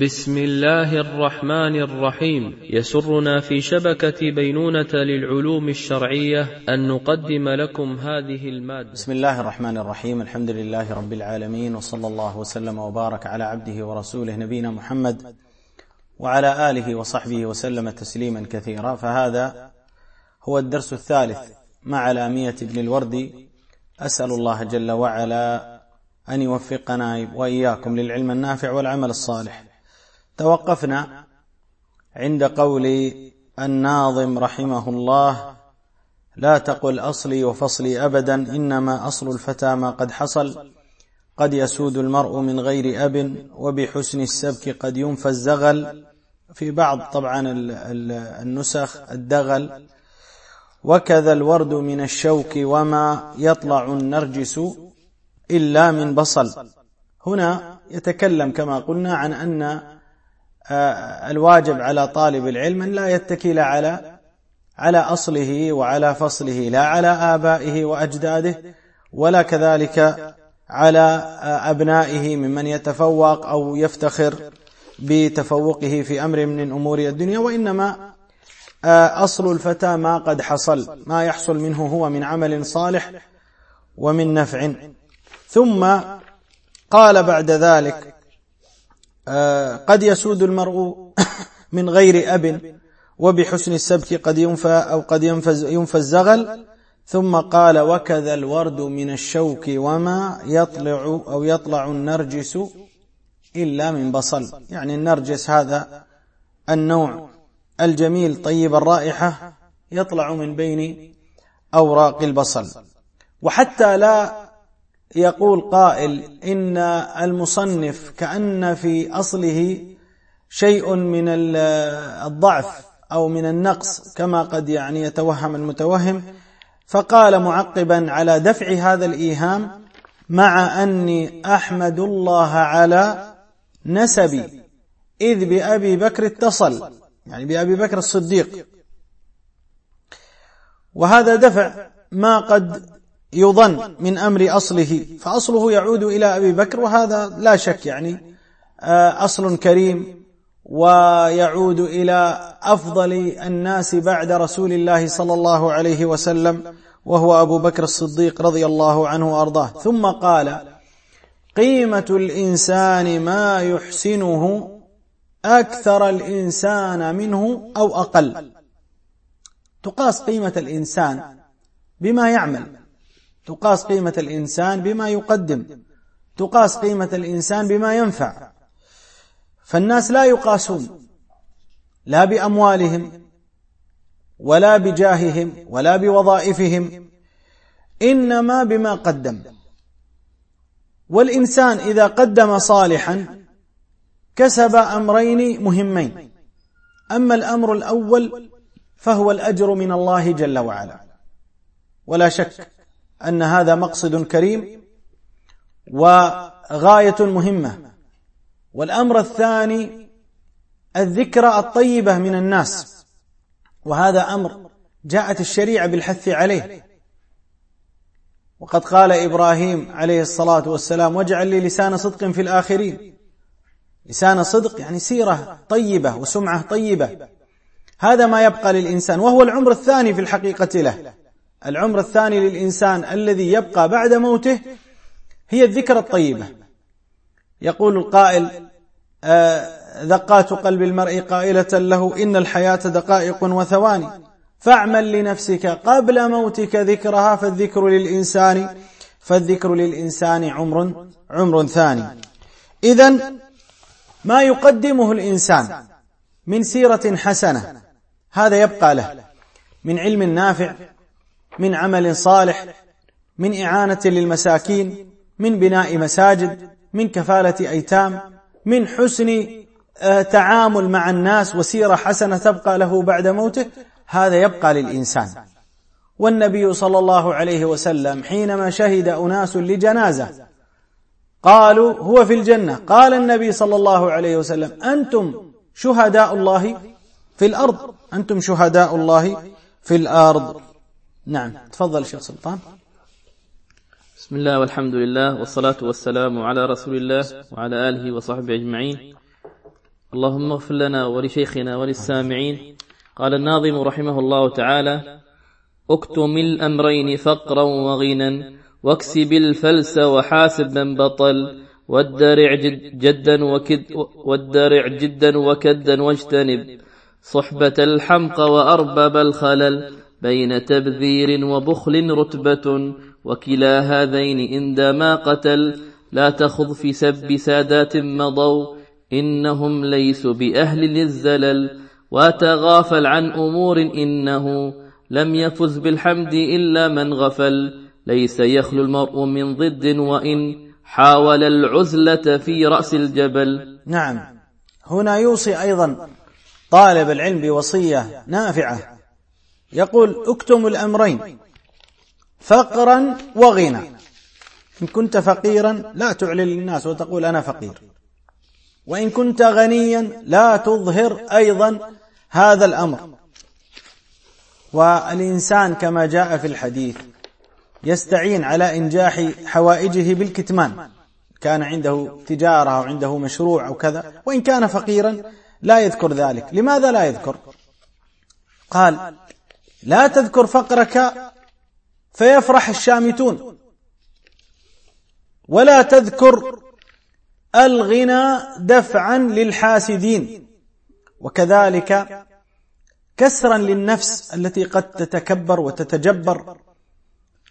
بسم الله الرحمن الرحيم. يسرنا في شبكة بينونة للعلوم الشرعية أن نقدم لكم هذه المادة. بسم الله الرحمن الرحيم. الحمد لله رب العالمين وصلى الله وسلم وبارك على عبده ورسوله نبينا محمد وعلى آله وصحبه وسلم تسليما كثيرا. فهذا هو الدرس الثالث مع لامية ابن الوردي أسأل الله جل وعلا أن يوفقنا وإياكم للعلم النافع والعمل الصالح. توقفنا عند قول الناظم رحمه الله لا تقل أصلي وفصلي ابدا إنما أصل الفتى ما قد حصل. قد يسود المرء من غير أب وبحسن السبك قد ينفى الزغل. في بعض طبعا النسخ الدغل. وكذا الورد من الشوك وما يطلع النرجس إلا من بصل. هنا يتكلم كما قلنا عن آه، الواجب على طالب العلم أن لا يتكل على على أصله وعلى فصله لا على آبائه وأجداده ولا كذلك على آه، أبنائه ممن يتفوق أو يفتخر بتفوقه في أمر من أمور الدنيا وإنما آه، أصل الفتى ما قد حصل ما يحصل منه هو من عمل صالح ومن نفع. ثم قال بعد ذلك آه، قد يسود المرء من غير أب وبحسن السبك قد ينفى أو قد ينفى الزغل. ثم قال وكذا الورد من الشوك وما يطلع أو يطلع النرجس إلا من بصل. يعني النرجس هذا النوع الجميل طيب الرائحة يطلع من بين أوراق البصل. وحتى لا يقول قائل إن المصنف كأن في أصله شيء من الضعف أو من النقص كما قد يعني يتوهم المتوهم. فقال معقبا على دفع هذا الإيهام مع أني أحمد الله على نسبي إذ بأبي بكر اتصل يعني بأبي بكر الصديق. وهذا دفع ما قد يظن من أمر أصله فأصله يعود إلى أبي بكر وهذا لا شك يعني آه، أصل كريم ويعود إلى أفضل الناس بعد رسول الله صلى الله عليه وسلم وهو أبو بكر الصديق رضي الله عنه وأرضاه. ثم قال قيمة الإنسان ما يحسنه أكثر الإنسان منه أو أقل. تقاس قيمة الإنسان بما يعمل. تقاس قيمة الإنسان بما يقدم تقاس قيمة الإنسان بما ينفع. فالناس لا يقاسون لا بأموالهم ولا بجاههم ولا بوظائفهم إنما بما قدم. والإنسان إذا قدم صالحا كسب أمرين مهمين. أما الأمر الأول فهو الأجر من الله جل وعلا. ولا شك أن هذا مقصد كريم وغاية مهمة. والأمر الثاني الذكرى الطيبة من الناس وهذا أمر جاءت الشريعة بالحث عليه. وقد قال إبراهيم عليه الصلاة والسلام واجعل لي لسان صدق في الآخرين. لسان صدق يعني سيرة طيبة وسمعة طيبة. هذا ما يبقى للإنسان وهو العمر الثاني في الحقيقة له. العمر الثاني للإنسان الذي يبقى بعد موته هي الذكرى الطيبة. يقول القائل آه، دقات قلب المرء قائلة له إن الحياة دقائق وثواني. فاعمل لنفسك قبل موتك ذكرها فالذكر للإنسان فالذكر للإنسان عمر عمر ثاني. إذا ما يقدمه الإنسان من سيرة حسنة هذا يبقى له. من علم نافع من عمل صالح من إعانة للمساكين من بناء مساجد من كفالة أيتام من حسن آه، تعامل مع الناس وسيرة حسنة تبقى له بعد موته هذا يبقى للإنسان. والنبي صلى الله عليه وسلم حينما شهد أناس لجنازة قالوا هو في الجنة قال النبي صلى الله عليه وسلم أنتم شهداء الله في الأرض أنتم شهداء الله في الأرض. نعم. تفضل شيخ سلطان. بسم الله والحمد لله والصلاة والسلام على رسول الله وعلى آله وصحبه أجمعين. اللهم اغفر لنا ولشيخنا وللسامعين. قال الناظم رحمه الله تعالى اكتم الأمرين فقرا وغنى واكسب الفلس وحاسب من بطل والدرع جد جدا وكد والدرع جدا وكدا واجتنب صحبة الحمق وأرباب الخلل بين تبذير وبخل رتبة وكلا هذين عندما قتل. لا تخض في سب سادات مضوا إنهم ليسوا بأهل للزلل. وتغافل عن أمور إنه لم يفز بالحمد إلا من غفل. ليس يخلو المرء من ضد وإن حاول العزلة في رأس الجبل. نعم. هنا يوصي أيضا طالب العلم بوصية نافعة. يقول اكتم الأمرين فقرا وغنى. إن كنت فقيرا لا تعلن للناس وتقول أنا فقير. وإن كنت غنيا لا تظهر أيضا هذا الأمر. والإنسان كما جاء في الحديث يستعين على إنجاح حوائجه بالكتمان. كان عنده تجارة أو عنده مشروع أو كذا وإن كان فقيرا لا يذكر ذلك. لماذا لا يذكر؟ قال لا تذكر فقرك فيفرح الشامتون. ولا تذكر الغنى دفعا للحاسدين. وكذلك كسرا للنفس التي قد تتكبر وتتجبر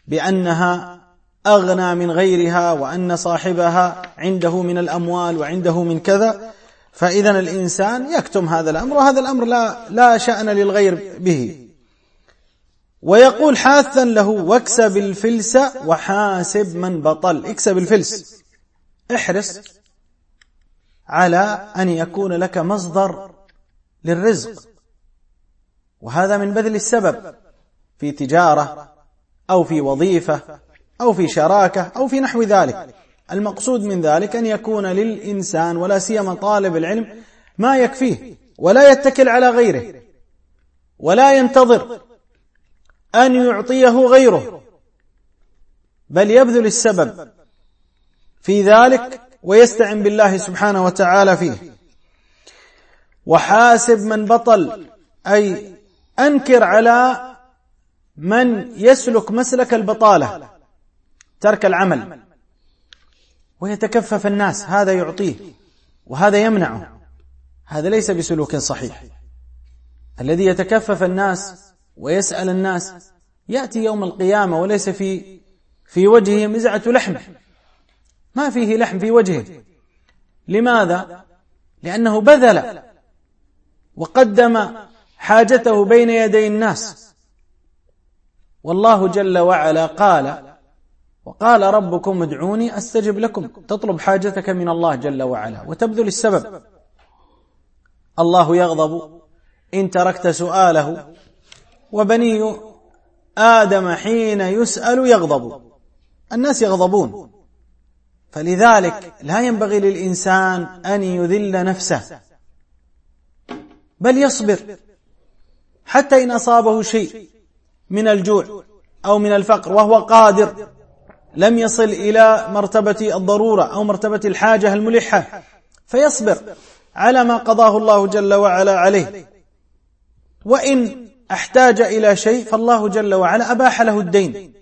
بأنها أغنى من غيرها وأن صاحبها عنده من الأموال وعنده من كذا. فاذا الإنسان يكتم هذا الأمر وهذا الأمر لا لا شأن للغير به. ويقول حاثا له واكسب الفلس وحاسب من بطل. اكسب الفلس. احرص على أن يكون لك مصدر للرزق. وهذا من بذل السبب في تجارة أو في وظيفة أو في شراكة أو في نحو ذلك. المقصود من ذلك أن يكون للإنسان ولا سيما طالب العلم ما يكفيه ولا يتكل على غيره ولا ينتظر أن يعطيه غيره. بل يبذل السبب في ذلك ويستعن بالله سبحانه وتعالى فيه. وحاسب من بطل أي أنكر على من يسلك مسلك البطالة ترك العمل. ويتكفف الناس هذا يعطيه وهذا يمنعه. هذا ليس بسلوك صحيح. الذي يتكفف الناس ويسأل الناس يأتي يوم القيامة وليس في في وجهه مزعه لحم. ما فيه لحم في وجهه. لماذا؟ لأنه بذل وقدم حاجته بين يدي الناس. والله جل وعلا قال وقال ربكم ادعوني أستجب لكم. تطلب حاجتك من الله جل وعلا وتبذل السبب. الله يغضب إن تركت سؤاله وبني آدم حين يسأل يغضب. الناس يغضبون. فلذلك لا ينبغي للإنسان أن يذل نفسه. بل يصبر. حتى إن أصابه شيء من الجوع أو من الفقر وهو قادر. لم يصل إلى مرتبة الضرورة أو مرتبة الحاجة الملحة. فيصبر على ما قضاه الله جل وعلا عليه. وإن أحتاج إلى شيء فالله جل وعلا أباح له الدين.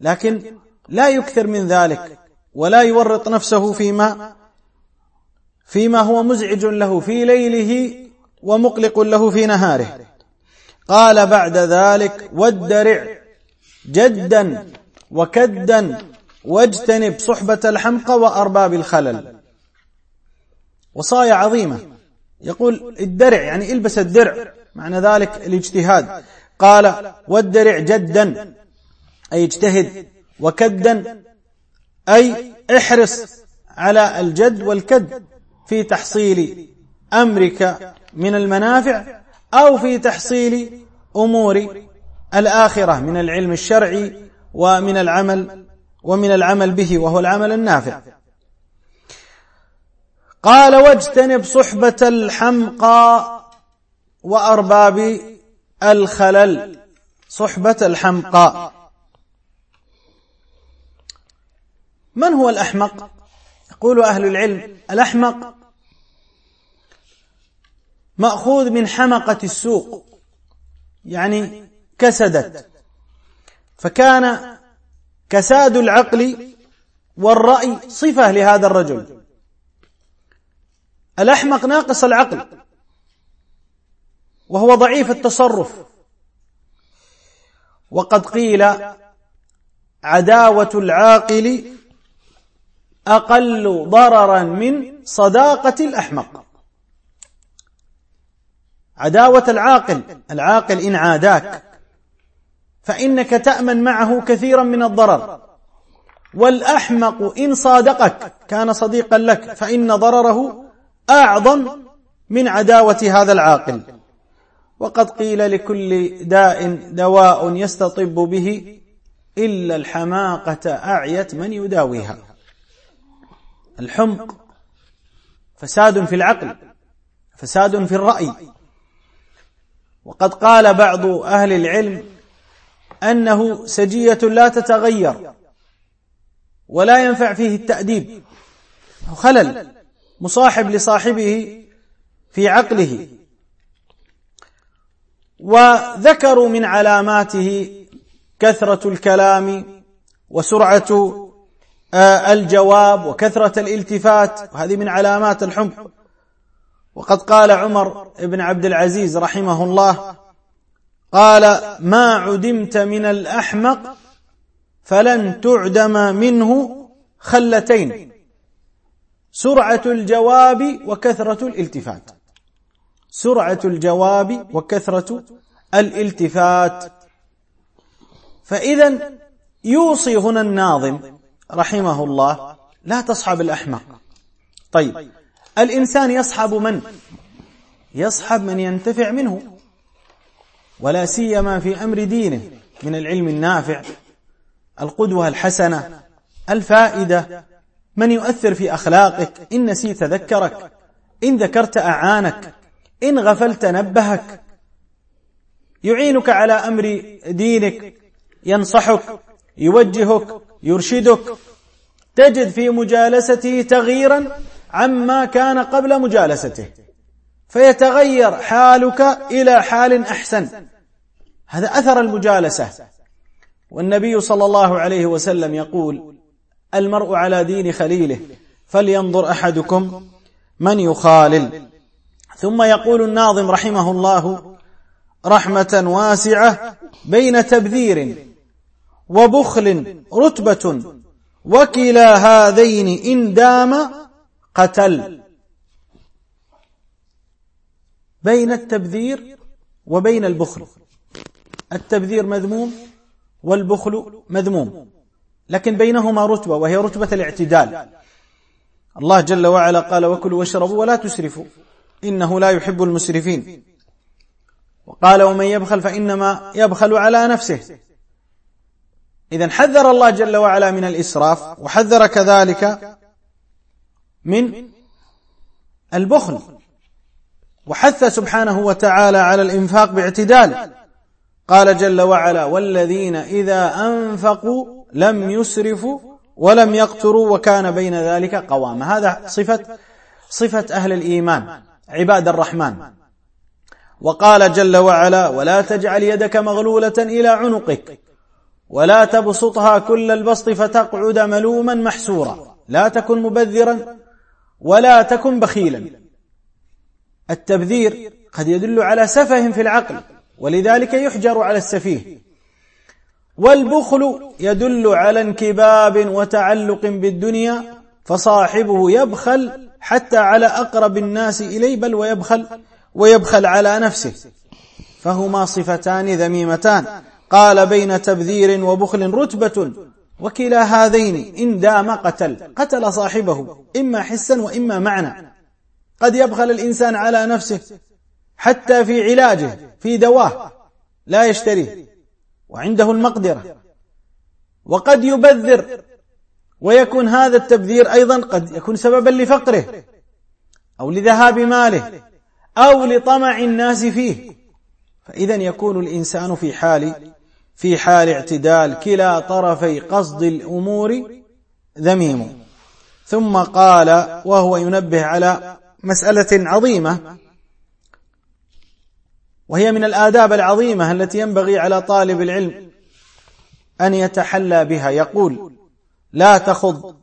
لكن لا يكثر من ذلك ولا يورط نفسه فيما فيما هو مزعج له في ليله ومقلق له في نهاره. قال بعد ذلك والدرع جدا وكدا واجتنب صحبة الحمقى وأرباب الخلل. وصايا عظيمة. يقول الدرع يعني إلبس الدرع. معنى ذلك الاجتهاد. قال والدرع جدا أي اجتهد وكدا أي احرص على الجد والكد في تحصيل أمرك من المنافع أو في تحصيل أمور الآخرة من العلم الشرعي ومن العمل ومن العمل به وهو العمل النافع. قال واجتنب صحبة الحمقى وأرباب الخلل صحبة الحمقى. من هو الأحمق؟ يقول أهل العلم الأحمق مأخوذ من حمقة السوق يعني كسدت. فكان كساد العقل والرأي صفة لهذا الرجل. الأحمق ناقص العقل. وهو ضعيف التصرف. وقد قيل عداوة العاقل أقل ضررا من صداقة الأحمق. عداوة العاقل العاقل إن عاداك فإنك تأمن معه كثيرا من الضرر. والأحمق إن صادقك كان صديقا لك فإن ضرره أعظم من عداوة هذا العاقل. وقد قيل لكل داء دواء يستطب به إلا الحماقة أعيت من يداويها. الحمق فساد في العقل فساد في الرأي. وقد قال بعض أهل العلم أنه سجية لا تتغير ولا ينفع فيه التأديب. خلل مصاحب لصاحبه في عقله. وذكروا من علاماته كثرة الكلام وسرعة آه، الجواب وكثرة الالتفات وهذه من علامات الحمق وقد قال عمر بن عبد العزيز رحمه الله قال ما عدمت من الأحمق فلن تعدم منه خلتين سرعة الجواب وكثرة الالتفات. سرعة الجواب وكثرة الالتفات. فإذا يوصي هنا الناظم رحمه الله لا تصحب الأحمق. طيب الإنسان يصحب من؟ يصحب من ينتفع منه ولا سيما في أمر دينه من العلم النافع القدوة الحسنة الفائدة. من يؤثر في أخلاقك؟ إن نسيت ذكرك إن ذكرت أعانك إن غفلت نبهك. يعينك على أمر دينك ينصحك يوجهك يرشدك. تجد في مجالسته تغييرا عما كان قبل مجالسته. فيتغير حالك إلى حال أحسن. هذا أثر المجالسة. والنبي صلى الله عليه وسلم يقول المرء على دين خليله فلينظر أحدكم من يخالل. ثم يقول الناظم رحمه الله رحمة واسعة بين تبذير وبخل رتبة وكلا هذين إن دام قتل. بين التبذير وبين البخل. التبذير مذموم والبخل مذموم. لكن بينهما رتبة وهي رتبة الاعتدال. الله جل وعلا قال وكلوا واشربوا ولا تسرفوا. إنه لا يحب المسرفين. وقال ومن يبخل فإنما يبخل على نفسه. اذا حذر الله جل وعلا من الإسراف وحذر كذلك من البخل. وحث سبحانه وتعالى على الإنفاق باعتدال. قال جل وعلا والذين إذا أنفقوا لم يسرفوا ولم يقتروا وكان بين ذلك قواما هذا صفة صفة أهل الإيمان. عباد الرحمن. وقال جل وعلا ولا تجعل يدك مغلولة إلى عنقك ولا تبسطها كل البسط فتقعد ملوما محسورا لا تكن مبذرا ولا تكن بخيلا. التبذير قد يدل على سفه في العقل ولذلك يحجر على السفيه. والبخل يدل على انكباب وتعلق بالدنيا فصاحبه يبخل حتى على أقرب الناس إليه بل ويبخل ويبخل على نفسه. فهما صفتان ذميمتان. قال بين تبذير وبخل رتبة. وكلا هذين إن دام قتل قتل صاحبه إما حسا وإما معنى. قد يبخل الإنسان على نفسه حتى في علاجه في دواه لا يشتريه وعنده المقدرة. وقد يبذر ويكون هذا التبذير أيضا قد يكون سببا لفقره أو لذهاب ماله أو لطمع الناس فيه. فاذا يكون الإنسان في حال في حال اعتدال كلا طرفي قصد الأمور ذميم. ثم قال وهو ينبه على مسألة عظيمة وهي من الآداب العظيمة التي ينبغي على طالب العلم أن يتحلى بها. يقول لا تخض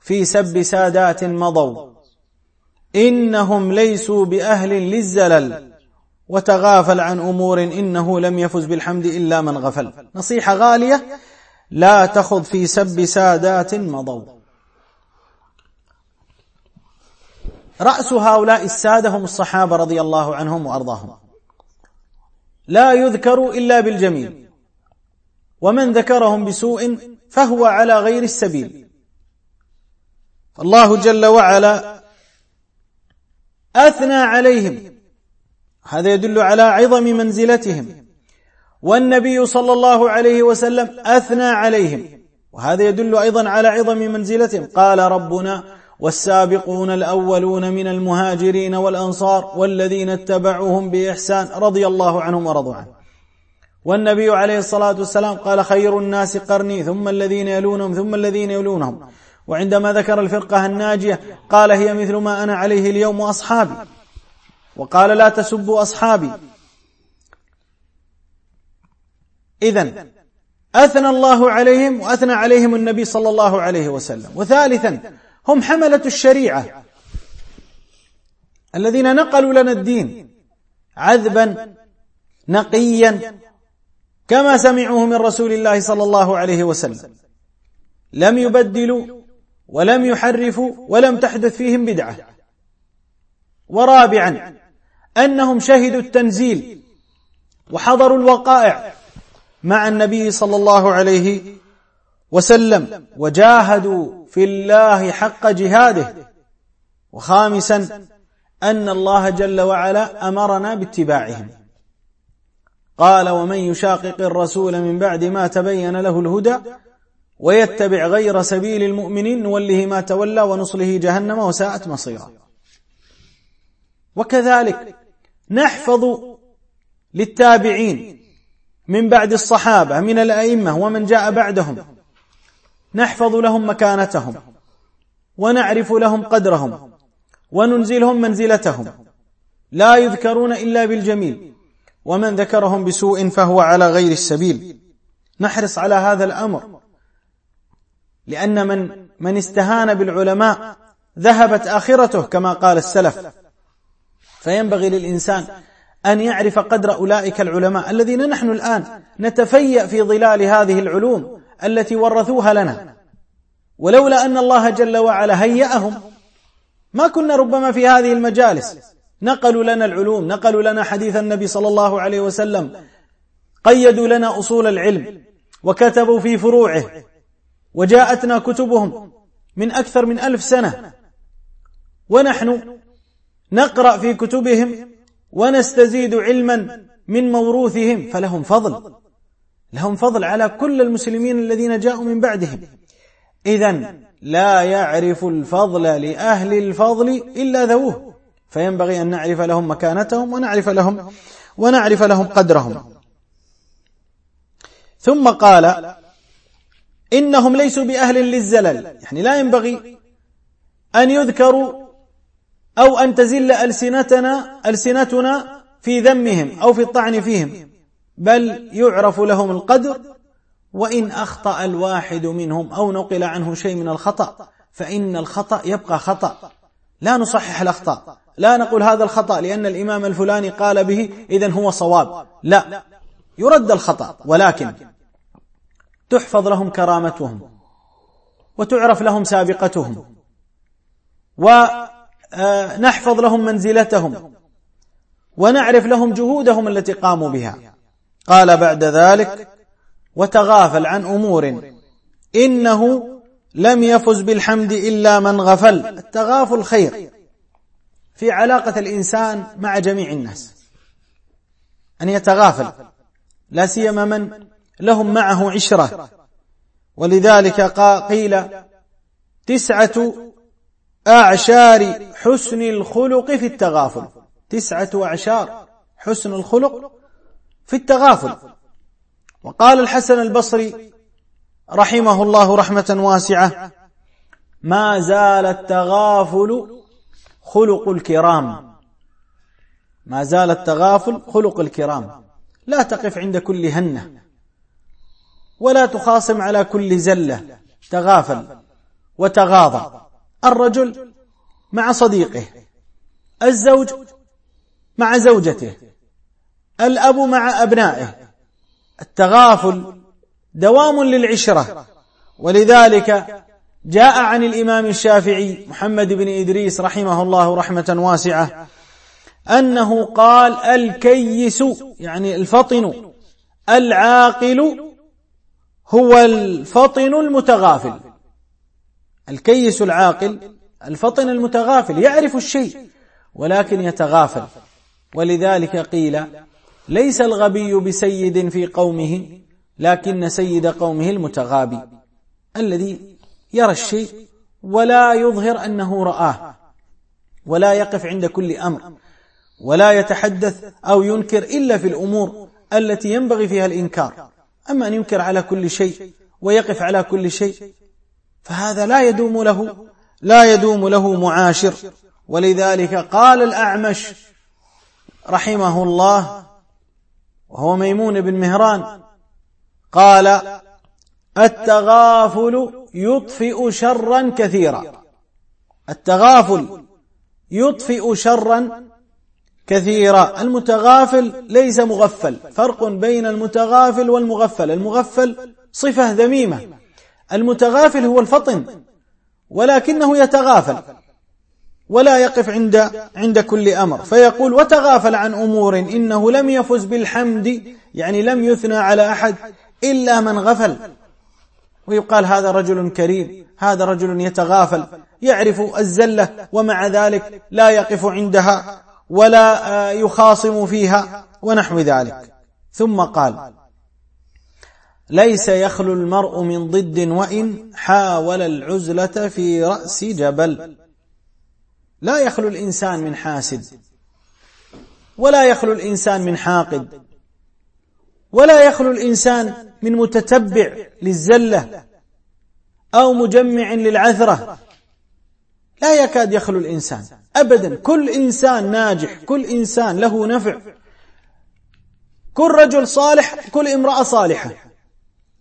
في سب سادات مضوا. إنهم ليسوا بأهل للزلل. وتغافل عن أمور إنه لم يفز بالحمد إلا من غفل. نصيحة غالية. لا تخض في سب سادات مضوا. رأس هؤلاء السادة هم الصحابة رضي الله عنهم وأرضاهم. لا يذكر إلا بالجميل. ومن ذكرهم بسوء فهو على غير السبيل. الله جل وعلا أثنى عليهم. هذا يدل على عظم منزلتهم. والنبي صلى الله عليه وسلم أثنى عليهم. وهذا يدل أيضا على عظم منزلتهم. قال ربنا والسابقون الأولون من المهاجرين والأنصار والذين اتبعوهم بإحسان رضي الله عنهم ورضوا عنه. والنبي عليه الصلاة والسلام قال خير الناس قرني ثم الذين يلونهم ثم الذين يلونهم. وعندما ذكر الفرقة الناجية قال هي مثل ما أنا عليه اليوم وأصحابي. وقال لا تسبوا أصحابي. إذا أثنى الله عليهم وأثنى عليهم النبي صلى الله عليه وسلم. وثالثا هم حملة الشريعة. الذين نقلوا لنا الدين. عذبا نقيا كما سمعوه من رسول الله صلى الله عليه وسلم. لم يبدلوا ولم يحرفوا ولم تحدث فيهم بدعة. ورابعا أنهم شهدوا التنزيل وحضروا الوقائع مع النبي صلى الله عليه وسلم وجاهدوا في الله حق جهاده. وخامسا أن الله جل وعلا أمرنا باتباعهم. قال ومن يشاقق الرسول من بعد ما تبين له الهدى ويتبع غير سبيل المؤمنين نوله ما تولى ونصله جهنم وساءت مصيرا. وكذلك نحفظ للتابعين من بعد الصحابة من الأئمة ومن جاء بعدهم. نحفظ لهم مكانتهم ونعرف لهم قدرهم وننزلهم منزلتهم. لا يذكرون إلا بالجميل. ومن ذكرهم بسوء فهو على غير السبيل. نحرص على هذا الأمر. لأن من من استهان بالعلماء ذهبت آخرته كما قال السلف. فينبغي للإنسان أن يعرف قدر أولئك العلماء الذين نحن الآن نتفيأ في ظلال هذه العلوم التي ورثوها لنا. ولولا أن الله جل وعلا هيأهم ما كنا ربما في هذه المجالس. نقلوا لنا العلوم نقلوا لنا حديث النبي صلى الله عليه وسلم. قيدوا لنا أصول العلم وكتبوا في فروعه. وجاءتنا كتبهم من أكثر من ألف سنة. ونحن نقرأ في كتبهم ونستزيد علما من موروثهم. فلهم فضل. لهم فضل على كل المسلمين الذين جاءوا من بعدهم. اذا لا يعرف الفضل لأهل الفضل إلا ذووه. فينبغي أن نعرف لهم مكانتهم ونعرف لهم ونعرف لهم قدرهم. ثم قال إنهم ليسوا بأهل للزلل. يعني لا ينبغي أن يذكروا أو أن تزل السنتنا ألسنتنا في ذمهم أو في الطعن فيهم. بل يعرف لهم القدر وإن أخطأ الواحد منهم أو نقل عنه شيء من الخطأ فإن الخطأ يبقى خطأ. لا نصحح الأخطاء لا نقول هذا الخطأ لأن الإمام الفلاني قال به اذا هو صواب. لا يرد الخطأ ولكن تحفظ لهم كرامتهم وتعرف لهم سابقتهم ونحفظ لهم منزلتهم ونعرف لهم جهودهم التي قاموا بها. قال بعد ذلك وتغافل عن أمور إنه لم يفز بالحمد إلا من غفل. التغافل خير. في علاقة الإنسان مع جميع الناس. أن يتغافل. لا سيما من لهم معه عشرة. ولذلك قيل تسعة أعشار حسن الخلق في التغافل. تسعة أعشار حسن الخلق في التغافل. وقال الحسن البصري رحمه الله رحمة واسعة. ما زال التغافل خلق الكرام. ما زال التغافل خلق الكرام. لا تقف عند كل هنة. ولا تخاصم على كل زلة. تغافل وتغاضى. الرجل مع صديقه. الزوج مع زوجته. الأب مع أبنائه. التغافل دوام للعشرة. ولذلك جاء عن الإمام الشافعي محمد بن إدريس رحمه الله رحمة واسعة أنه قال الكيس يعني الفطن العاقل هو الفطن المتغافل. الكيس العاقل الفطن المتغافل يعرف الشيء ولكن يتغافل. ولذلك قيل ليس الغبي بسيد في قومه لكن سيد قومه المتغابي الذي يرى الشيء ولا يظهر أنه رآه ولا يقف عند كل أمر ولا يتحدث أو ينكر إلا في الأمور التي ينبغي فيها الإنكار. أما أن ينكر على كل شيء ويقف على كل شيء فهذا لا يدوم له لا يدوم له معاشر. ولذلك قال الأعمش رحمه الله وهو ميمون بن مهران قال التغافل يطفئ شرا كثيرا. التغافل يطفئ شرا كثيرا. المتغافل ليس مغفل. فرق بين المتغافل والمغفل. المغفل صفة ذميمة. المتغافل هو الفطن ولكنه يتغافل ولا يقف عند عند كل أمر. فيقول وتغافل عن أمور إنه لم يفز بالحمد يعني لم يثنى على أحد. إلا من غفل. ويقال هذا رجل كريم هذا رجل يتغافل يعرف الزلة ومع ذلك لا يقف عندها ولا آه، يخاصم فيها ونحو ذلك. ثم قال ليس يخلو المرء من ضد وإن حاول العزلة في رأس جبل. لا يخلو الإنسان من حاسد ولا يخلو الإنسان من حاقد. ولا يخلو الإنسان من متتبع للزلة أو مجمع للعثرة لا يكاد يخلو الإنسان أبدا. كل إنسان ناجح كل إنسان له نفع. كل رجل صالح كل امرأة صالحة.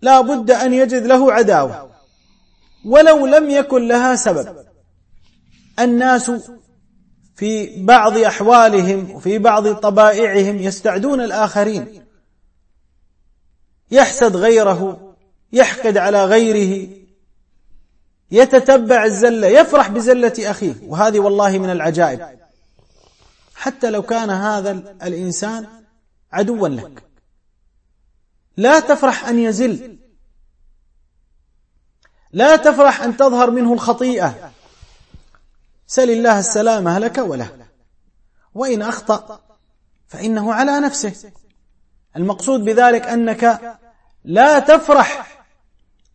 لا بد أن يجد له عداوة. ولو لم يكن لها سبب. الناس في بعض أحوالهم وفي بعض طبائعهم يستعدون الآخرين. يحسد غيره يحقد على غيره يتتبع الزلة يفرح بزلة أخيه. وهذه والله من العجائب. حتى لو كان هذا الإنسان عدوا لك. لا تفرح أن يزل. لا تفرح أن تظهر منه الخطيئة. سل الله السلامة لك وله. وإن أخطأ فإنه على نفسه. المقصود بذلك أنك لا تفرح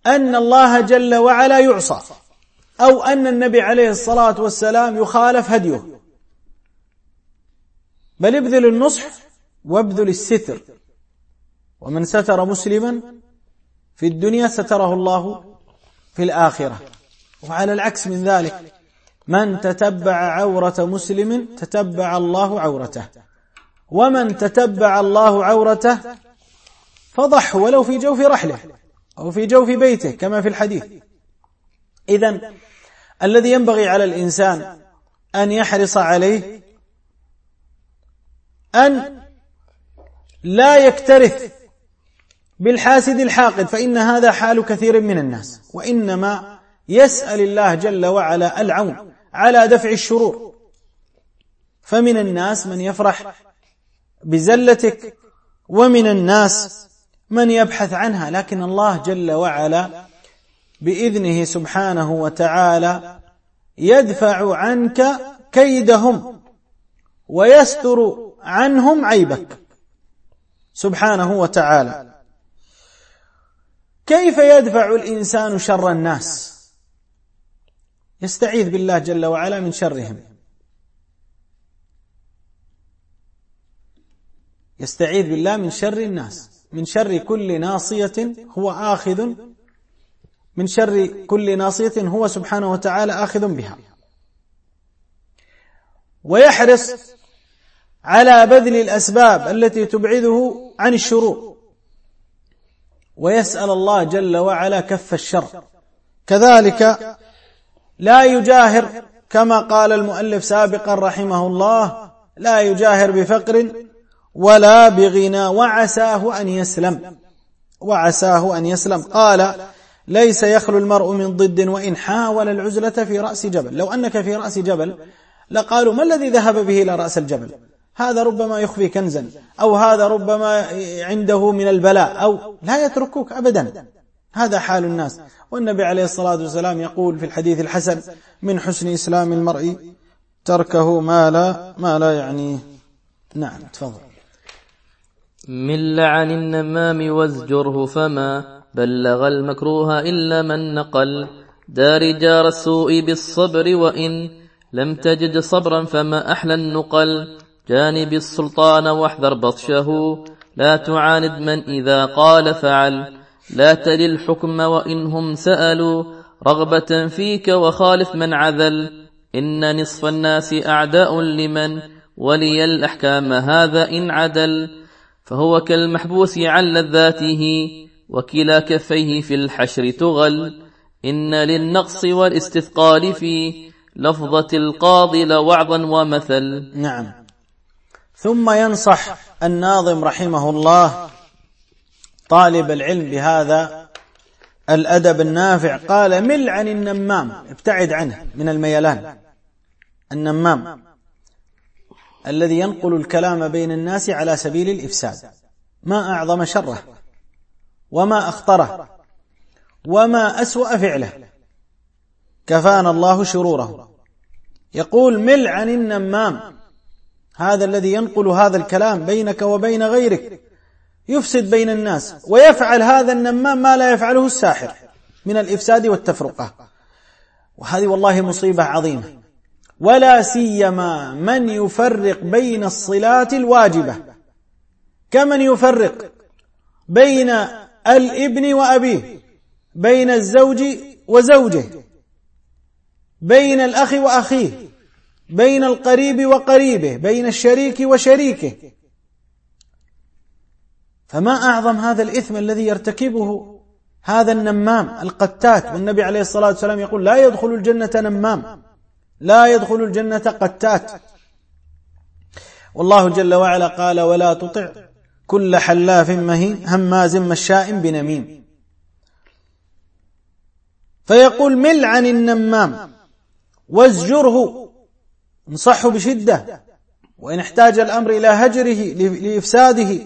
أن الله جل وعلا يعصى أو أن النبي عليه الصلاة والسلام يخالف هديه. بل ابذل النصح وابذل الستر. ومن ستر مسلما في الدنيا ستره الله في الآخرة. وعلى العكس من ذلك من تتبع عورة مسلم تتبع الله عورته. ومن تتبع الله عورته فضح ولو في جوف رحله أو في جوف بيته كما في الحديث. إذا الذي ينبغي على الإنسان أن يحرص عليه أن لا يكترث بالحاسد الحاقد فإن هذا حال كثير من الناس وإنما يسأل الله جل وعلا العون على دفع الشرور. فمن الناس من يفرح بزلتك ومن الناس من يبحث عنها لكن الله جل وعلا بإذنه سبحانه وتعالى يدفع عنك كيدهم ويستر عنهم عيبك سبحانه وتعالى. كيف يدفع الإنسان شر الناس؟ يستعيذ بالله جل وعلا من شرهم. يستعيذ بالله من شر الناس. من شر كل ناصية هو آخذ. من شر كل ناصية هو سبحانه وتعالى آخذ بها. ويحرص على بذل الأسباب التي تبعده عن الشرور ويسأل الله جل وعلا كف الشر. كذلك لا يجاهر كما قال المؤلف سابقا رحمه الله لا يجاهر بفقر ولا بغنى وعساه أن يسلم. وعساه أن يسلم. قال ليس يخلو المرء من ضد وإن حاول العزلة في رأس جبل. لو أنك في رأس جبل لقالوا ما الذي ذهب به إلى رأس الجبل؟ هذا ربما يخفي كنزا أو هذا ربما عنده من البلاء أو لا يتركوك ابدا. هذا حال الناس. والنبي عليه الصلاة والسلام يقول في الحديث الحسن من حسن إسلام المرء تركه ما لا ما لا يعنيه نعم تفضل. من لعن النمام وازجره فما بلغ المكروه إلا من نقل. دار جار السوء بالصبر وإن لم تجد صبرا فما أحلى النقل. جانب السلطان واحذر بطشه. لا تعاند من إذا قال فعل. لا تل الحكم وإنهم سألوا. رغبة فيك وخالف من عذل. إن نصف الناس أعداء لمن ولي الأحكام. هذا إن عدل. فهو كالمحبوس عن لذاته وكلا كفيه في الحشر تغل. إن للنقص والاستثقال في لفظة القاضي لوعظا ومثل. نعم. ثم ينصح الناظم رحمه الله طالب العلم بهذا الأدب النافع. قال مل عن النمام ابتعد عنه من الميلان. النمام. الذي ينقل الكلام بين الناس على سبيل الإفساد. ما أعظم شره. وما أخطره. وما أسوأ فعله. كفانا الله شروره. يقول مل عن النمام. هذا الذي ينقل هذا الكلام بينك وبين غيرك. يفسد بين الناس. ويفعل هذا النمام ما لا يفعله الساحر. من الإفساد والتفرقة. وهذه والله مصيبة عظيمة. ولا سيما من يفرق بين الصلات الواجبة. كمن يفرق بين الابن وأبيه بين الزوج وزوجه بين الأخ وأخيه بين القريب وقريبه بين الشريك وشريكه. فما أعظم هذا الإثم الذي يرتكبه هذا النمام القتات؟ والنبي عليه الصلاة والسلام يقول لا يدخل الجنة نمام. لا يدخل الجنة قتات. والله جل وعلا قال ولا تطع كل حلاف مهين هماز مشاء بنميم. فيقول مل عن النمام وازجره انصحه بشدة وإن احتاج الأمر إلى هجره لإفساده.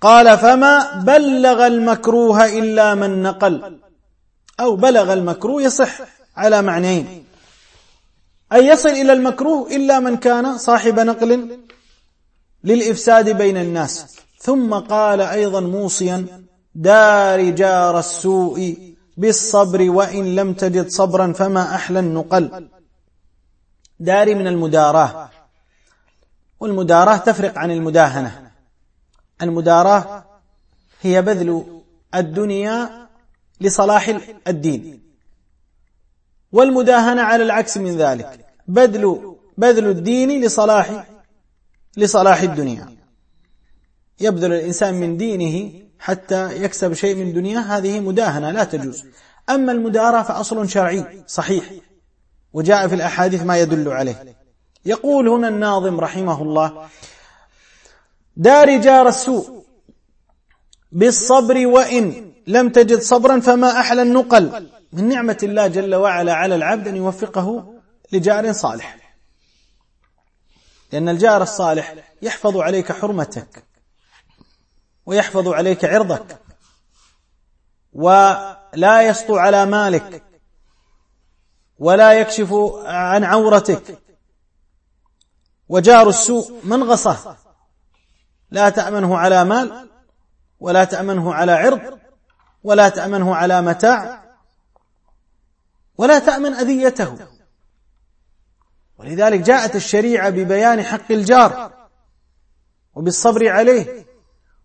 قال فما بلغ المكروه إلا من نقل أو بلغ المكروه يصح على معنيين. أن يصل إلى المكروه إلا من كان صاحب نقل للإفساد بين الناس. ثم قال أيضا موصيا دار جار السوء بالصبر وإن لم تجد صبرا فما أحلى النقل. داري من المداراة. والمداراة تفرق عن المداهنة. المداراة هي بذل الدنيا لصلاح الدين. والمداهنة على العكس من ذلك. بذل بذل الدين لصلاح لصلاح الدنيا. يبذل الإنسان من دينه حتى يكسب شيء من دنياه هذه مداهنة لا تجوز. أما المداراة فأصل شرعي صحيح وجاء في الأحاديث ما يدل عليه. يقول هنا الناظم رحمه الله دار جار السوء بالصبر وإن لم تجد صبرا فما أحلى النقل. من نعمة الله جل وعلا على العبد أن يوفقه لجار صالح. لأن الجار الصالح يحفظ عليك حرمتك ويحفظ عليك عرضك ولا يسطو على مالك ولا يكشف عن عورتك. وجار السوء منغصة لا تأمنه على مال ولا تأمنه على عرض ولا تأمنه على متاع ولا تأمن أذيته. ولذلك جاءت الشريعة ببيان حق الجار وبالصبر عليه.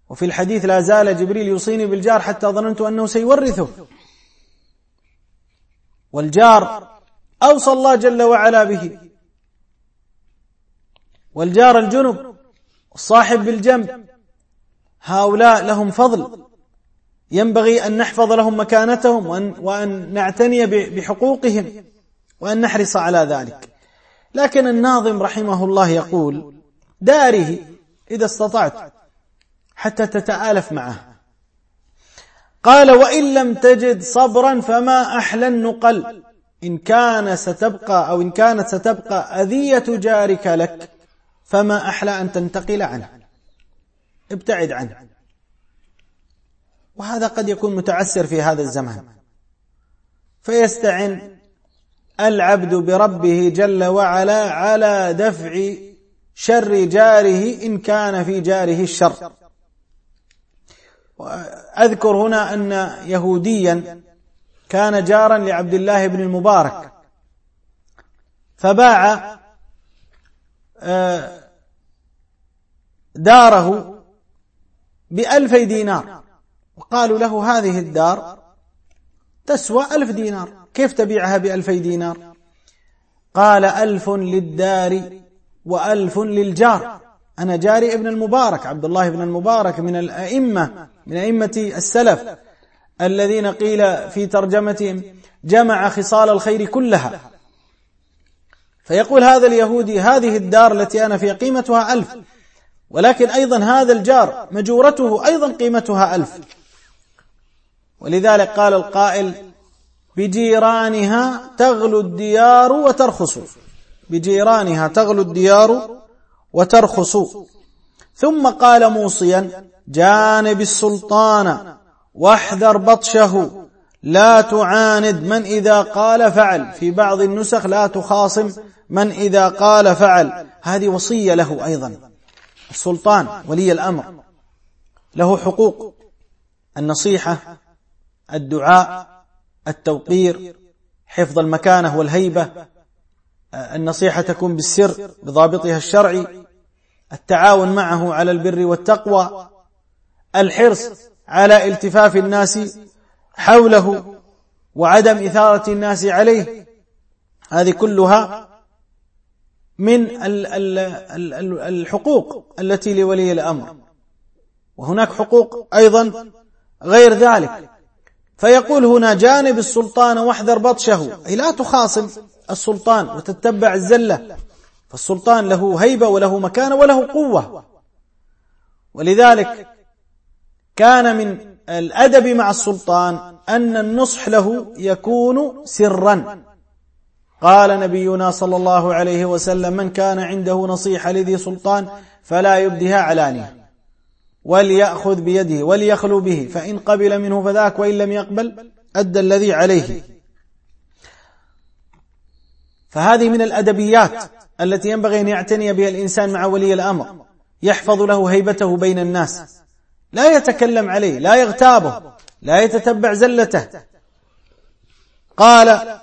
وفي الحديث لا زال جبريل يوصيني بالجار حتى ظننت أنه سيورثه. والجار أوصى الله جل وعلا به. والجار الجنب الصاحب بالجنب. هؤلاء لهم فضل. ينبغي أن نحفظ لهم مكانتهم وأن, وأن نعتني بحقوقهم وأن نحرص على ذلك. لكن الناظم رحمه الله يقول داره إذا استطعت حتى تتآلف معه. قال وإن لم تجد صبرا فما أحلى النقل إن كان ستبقى أو إن كانت ستبقى أذية جارك لك فما أحلى أن تنتقل عنه. ابتعد عنه. وهذا قد يكون متعسر في هذا الزمان. فيستعن العبد بربه جل وعلا على دفع شر جاره إن كان في جاره الشر. أذكر هنا أن يهوديا كان جارا لعبد الله بن المبارك فباع آه، داره بألفي دينار وقالوا له هذه الدار تسوى ألف دينار. كيف تبيعها بألفي دينار؟ قال ألف للدار وألف للجار. أنا جاري ابن المبارك عبد الله بن المبارك من الأئمة من أئمة السلف الذين قيل في ترجمتهم جمع خصال الخير كلها. فيقول هذا اليهودي هذه الدار التي أنا فيها قيمتها ألف ولكن أيضا هذا الجار مجورته أيضا قيمتها ألف. ولذلك قال القائل بجيرانها تغلو الديار وترخص. بجيرانها تغلو الديار وترخص. ثم قال موصيا جانب السلطان واحذر بطشه. لا تعاند من إذا قال فعل. في بعض النسخ لا تخاصم من إذا قال فعل. هذه وصية له أيضا. السلطان ولي الأمر. له حقوق. النصيحة الدعاء التوقير حفظ المكانة والهيبة النصيحة تكون بالسر بضابطها الشرعي التعاون معه على البر والتقوى الحرص على التفاف الناس حوله وعدم إثارة الناس عليه. هذه كلها من الحقوق التي لولي الأمر. وهناك حقوق أيضا غير ذلك. فيقول هنا جانب السلطان واحذر بطشه. أي لا تخاصم السلطان وتتبع الزلة. فالسلطان له هيبة وله مكانة وله قوة. ولذلك كان من الأدب مع السلطان أن النصح له يكون سرا. قال نبينا صلى الله عليه وسلم من كان عنده نصيحة لذي سلطان فلا يبدها علانية. وليأخذ بيده وليخلو به فإن قبل منه فذاك وإن لم يقبل أدى الذي عليه. فهذه من الأدبيات التي ينبغي أن يعتني بها الإنسان مع ولي الأمر يحفظ له هيبته بين الناس. لا يتكلم عليه لا يغتابه لا يتتبع زلته. قال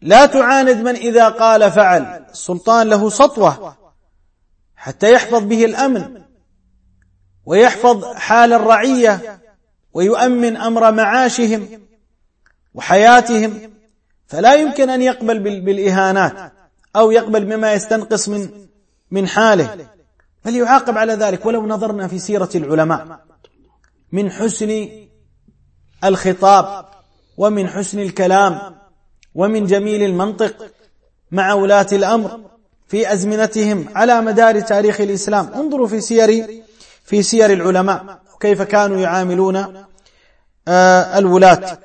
لا تعاند من إذا قال فعل السلطان له سطوة حتى يحفظ به الأمن ويحفظ حال الرعية ويؤمن أمر معاشهم وحياتهم فلا يمكن أن يقبل بالإهانات أو يقبل بما يستنقص من من حاله. بل يعاقب على ذلك. ولو نظرنا في سيرة العلماء من حسن الخطاب ومن حسن الكلام ومن جميل المنطق مع ولاة الأمر في أزمنتهم على مدار تاريخ الإسلام. انظروا في سير في سير العلماء وكيف كانوا يعاملون آه، الولاة.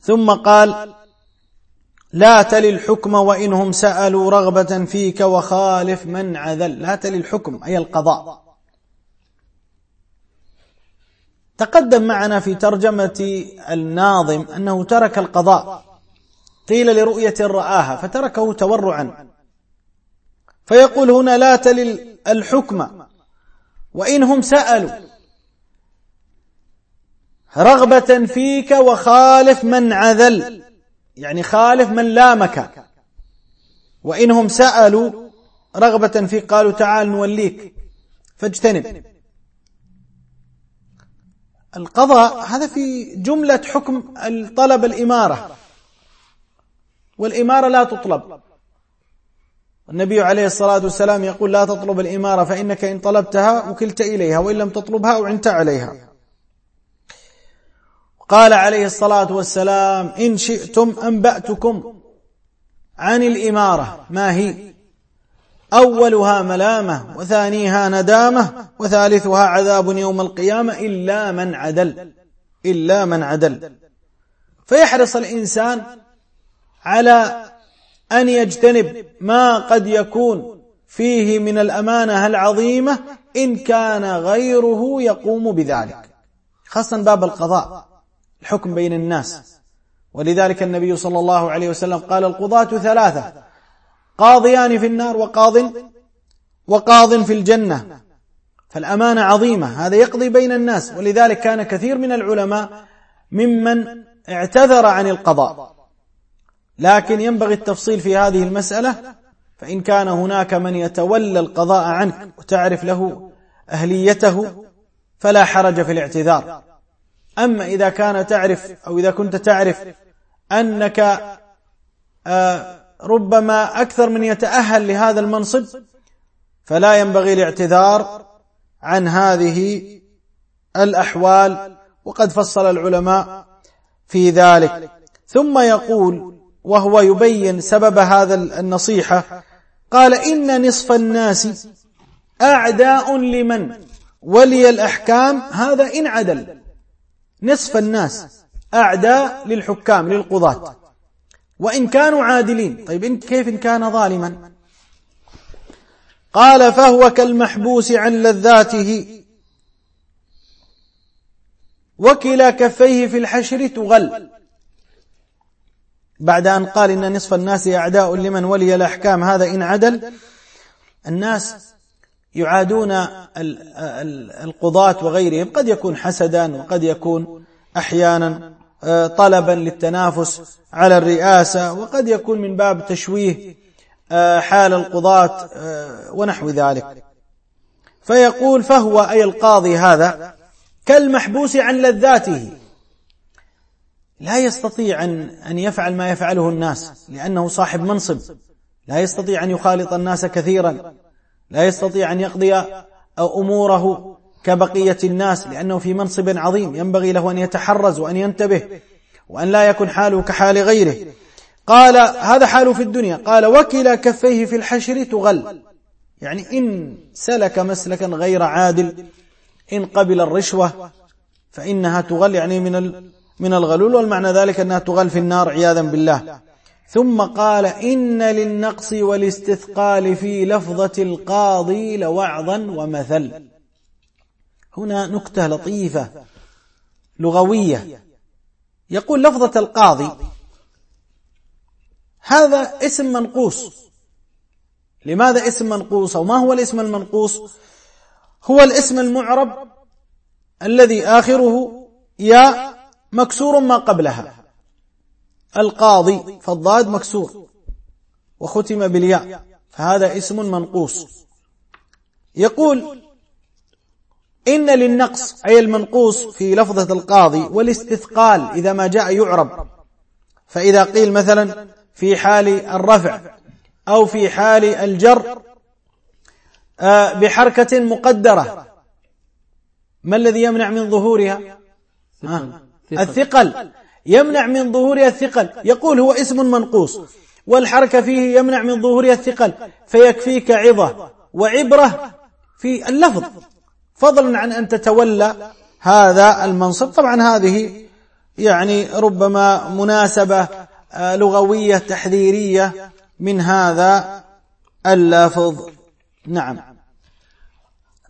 ثم قال لا تل الحكم وإنهم سألوا رغبة فيك وخالف من عذل. لا تل الحكم أي القضاء. تقدم معنا في ترجمة الناظم أنه ترك القضاء. قيل لرؤية رآها فتركه تورعا. فيقول هنا لا تل الحكم. وإنهم سألوا رغبة فيك وخالف من عذل يعني خالف من لامك. وإنهم سألوا رغبة فيك قالوا تعال نوليك فاجتنب. القضاء هذا في جملة حكم طلب الإمارة. والإمارة لا تطلب. النبي عليه الصلاة والسلام يقول لا تطلب الإمارة فإنك إن طلبتها وكلت إليها وإن لم تطلبها أعنت عليها. قال عليه الصلاة والسلام إن شئتم أنبأتكم عن الإمارة ما هي؟ أولها ملامة وثانيها ندامة وثالثها عذاب يوم القيامة إلا من عدل إلا من عدل. فيحرص الإنسان على أن يجتنب ما قد يكون فيه من الأمانة العظيمة إن كان غيره يقوم بذلك. خاصة باب القضاء الحكم بين الناس. ولذلك النبي صلى الله عليه وسلم قال القضاة ثلاثة قاضيان في النار وقاض وقاض في الجنة. فالأمانة عظيمة هذا يقضي بين الناس. ولذلك كان كثير من العلماء ممن اعتذر عن القضاء. لكن ينبغي التفصيل في هذه المسألة فإن كان هناك من يتولى القضاء عنك وتعرف له أهليته فلا حرج في الاعتذار. أما إذا كان تعرف أو إذا كنت تعرف أنك آه، ربما أكثر من يتأهل لهذا المنصب فلا ينبغي الاعتذار عن هذه الأحوال وقد فصل العلماء في ذلك. ثم يقول وهو يبين سبب هذا النصيحة قال إن نصف الناس أعداء لمن؟ ولي الأحكام هذا إن عدل. نصف الناس أعداء للحكام للقضاة. وإن كانوا عادلين طيب إن كيف إن كان ظالما؟ قال فهو كالمحبوس عن لذاته. وكلا كفيه في الحشر تغل. بعد أن قال إن نصف الناس أعداء لمن ولي الأحكام هذا إن عدل. الناس يعادون القضاة وغيرهم قد يكون حسدا وقد يكون أحيانا آه، طلبا للتنافس على الرئاسة وقد يكون من باب تشويه آه، حال القضاة آه، ونحو ذلك. فيقول فهو أي القاضي هذا؟ كالمحبوس عن لذاته. لا يستطيع أن أن يفعل ما يفعله الناس لأنه صاحب منصب. لا يستطيع أن يخالط الناس كثيرا. لا يستطيع أن يقضي أموره كبقية الناس لأنه في منصب عظيم. ينبغي له أن يتحرز وأن ينتبه وأن لا يكون حاله كحال غيره. قال هذا حاله في الدنيا. قال وكلا كفيه في الحشر تغل. يعني إن سلك مسلكا غير عادل إن قبل الرشوة فإنها تغل. يعني من من الغلول والمعنى ذلك أنها تغل في النار عياذا بالله. ثم قال إن للنقص والاستثقال في لفظة القاضي لوعظا ومثل. هنا نكتة لطيفة لغوية. يقول لفظة القاضي هذا اسم منقوص. لماذا اسم منقوص؟ أو ما هو الاسم المنقوص؟ هو الاسم المعرب الذي آخره يا مكسور ما قبلها. القاضي فالضاد مكسور وختم بالياء فهذا اسم منقوص. يقول إن للنقص أي المنقوص في لفظة القاضي والاستثقال إذا ما جاء يعرب. فإذا قيل مثلا في حال الرفع أو في حال الجر آه، بحركة مقدرة ما الذي يمنع من ظهورها؟ آه، الثقل. يمنع من ظهورها الثقل. يقول هو اسم منقوص. والحركة فيه يمنع من ظهورها الثقل. فيكفيك عظة وعبرة في اللفظ. فضلا عن أن تتولى هذا المنصب. طبعا هذه يعني ربما مناسبة آه، لغوية تحذيرية من هذا اللفظ. نعم.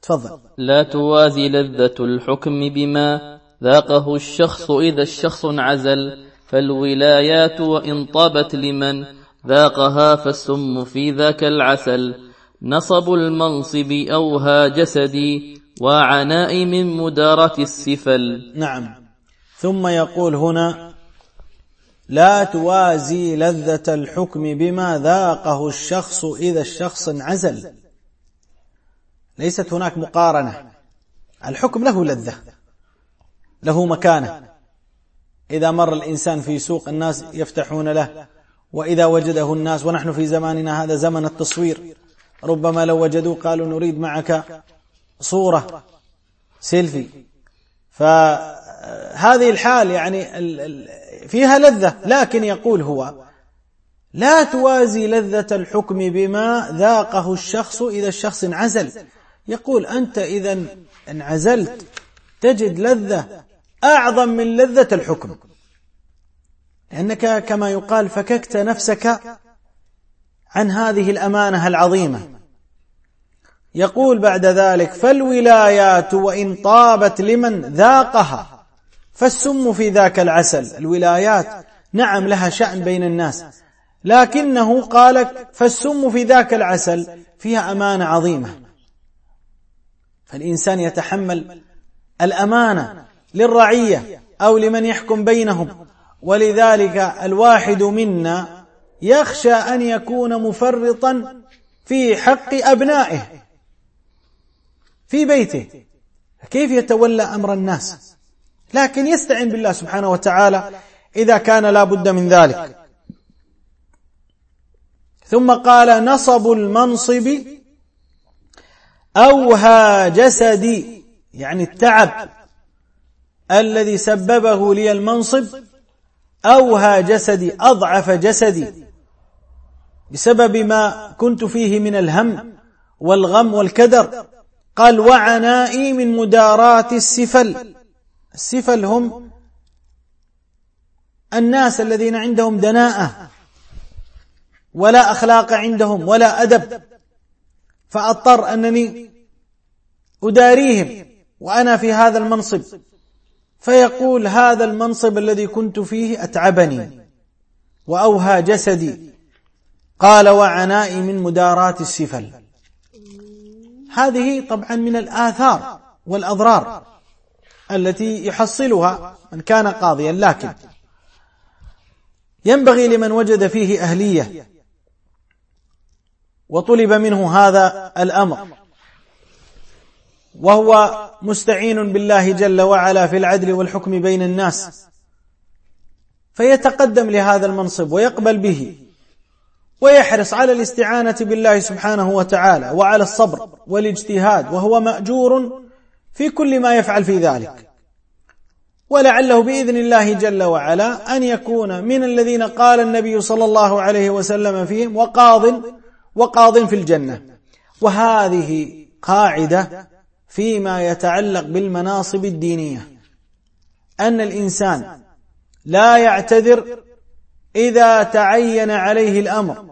تفضل. لا توازي لذة الحكم بما ذاقه الشخص إذا الشخص عزل فالولايات وإن طابت لمن؟ ذاقها فالسم في ذاك العسل. نصب المنصب أوها جسدي وعناء من مدارة السفل. نعم. ثم يقول هنا لا توازي لذة الحكم بما ذاقه الشخص إذا الشخص انعزل. ليست هناك مقارنة. الحكم له لذة. له مكانة. إذا مر الإنسان في سوق الناس يفتحون له وإذا وجده الناس ونحن في زماننا هذا زمن التصوير ربما لو وجدوه قالوا نريد معك صورة سيلفي. فهذه الحال يعني فيها لذة لكن يقول هو لا توازي لذة الحكم بما ذاقه الشخص إذا الشخص انعزل. يقول أنت إذا انعزلت تجد لذة أعظم من لذة الحكم. لأنك كما يقال فككت نفسك عن هذه الأمانة العظيمة. يقول بعد ذلك فالولايات وإن طابت لمن ذاقها فالسم في ذاك العسل. الولايات نعم لها شأن بين الناس لكنه قال فالسم في ذاك العسل فيها أمانة عظيمة. فالإنسان يتحمل الأمانة للرعية أو لمن يحكم بينهم. ولذلك الواحد منا يخشى أن يكون مفرطا في حق أبنائه في بيته. كيف يتولى أمر الناس؟ لكن يستعين بالله سبحانه وتعالى إذا كان لا بد من ذلك. ثم قال نصب المنصب أوهى جسدي يعني التعب. الذي سببه لي المنصب أوهى جسدي أضعف جسدي. بسبب ما كنت فيه من الهم والغم والكدر قال وعنائي من مدارات السفل. السفل هم الناس الذين عندهم دناءة ولا أخلاق عندهم ولا أدب. فأضطر أنني أداريهم وأنا في هذا المنصب. فيقول هذا المنصب الذي كنت فيه أتعبني وأوهى جسدي. قال وعنائي من مدارات السفل. هذه طبعا من الآثار والأضرار التي يحصلها من كان قاضيا. لكن ينبغي لمن وجد فيه أهلية وطلب منه هذا الأمر وهو مستعين بالله جل وعلا في العدل والحكم بين الناس. فيتقدم لهذا المنصب ويقبل به ويحرص على الاستعانة بالله سبحانه وتعالى وعلى الصبر والاجتهاد وهو مأجور في كل ما يفعل في ذلك. ولعله بإذن الله جل وعلا أن يكون من الذين قال النبي صلى الله عليه وسلم فيهم وقاض وقاض في الجنة. وهذه قاعدة فيما يتعلق بالمناصب الدينية أن الإنسان لا يعتذر إذا تعين عليه الأمر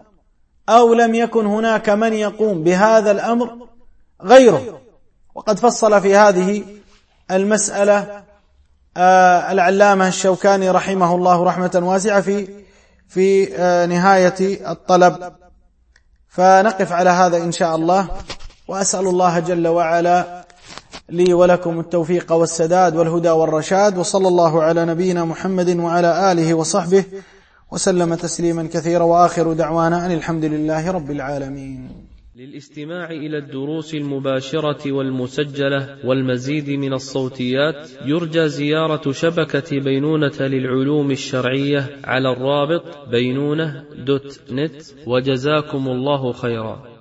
أو لم يكن هناك من يقوم بهذا الأمر غيره. وقد فصل في هذه المسألة آه العلامة الشوكاني رحمه الله رحمة واسعة في في آه نهاية الطلب. فنقف على هذا إن شاء الله. وأسأل الله جل وعلا لي ولكم التوفيق والسداد والهدى والرشاد وصلى الله على نبينا محمد وعلى آله وصحبه وسلم تسليما كثيرا وآخر دعوانا أن الحمد لله رب العالمين. للاستماع إلى الدروس المباشرة والمسجلة والمزيد من الصوتيات يرجى زيارة شبكة بينونة للعلوم الشرعية على الرابط بينونة دوت نت وجزاكم الله خيرا.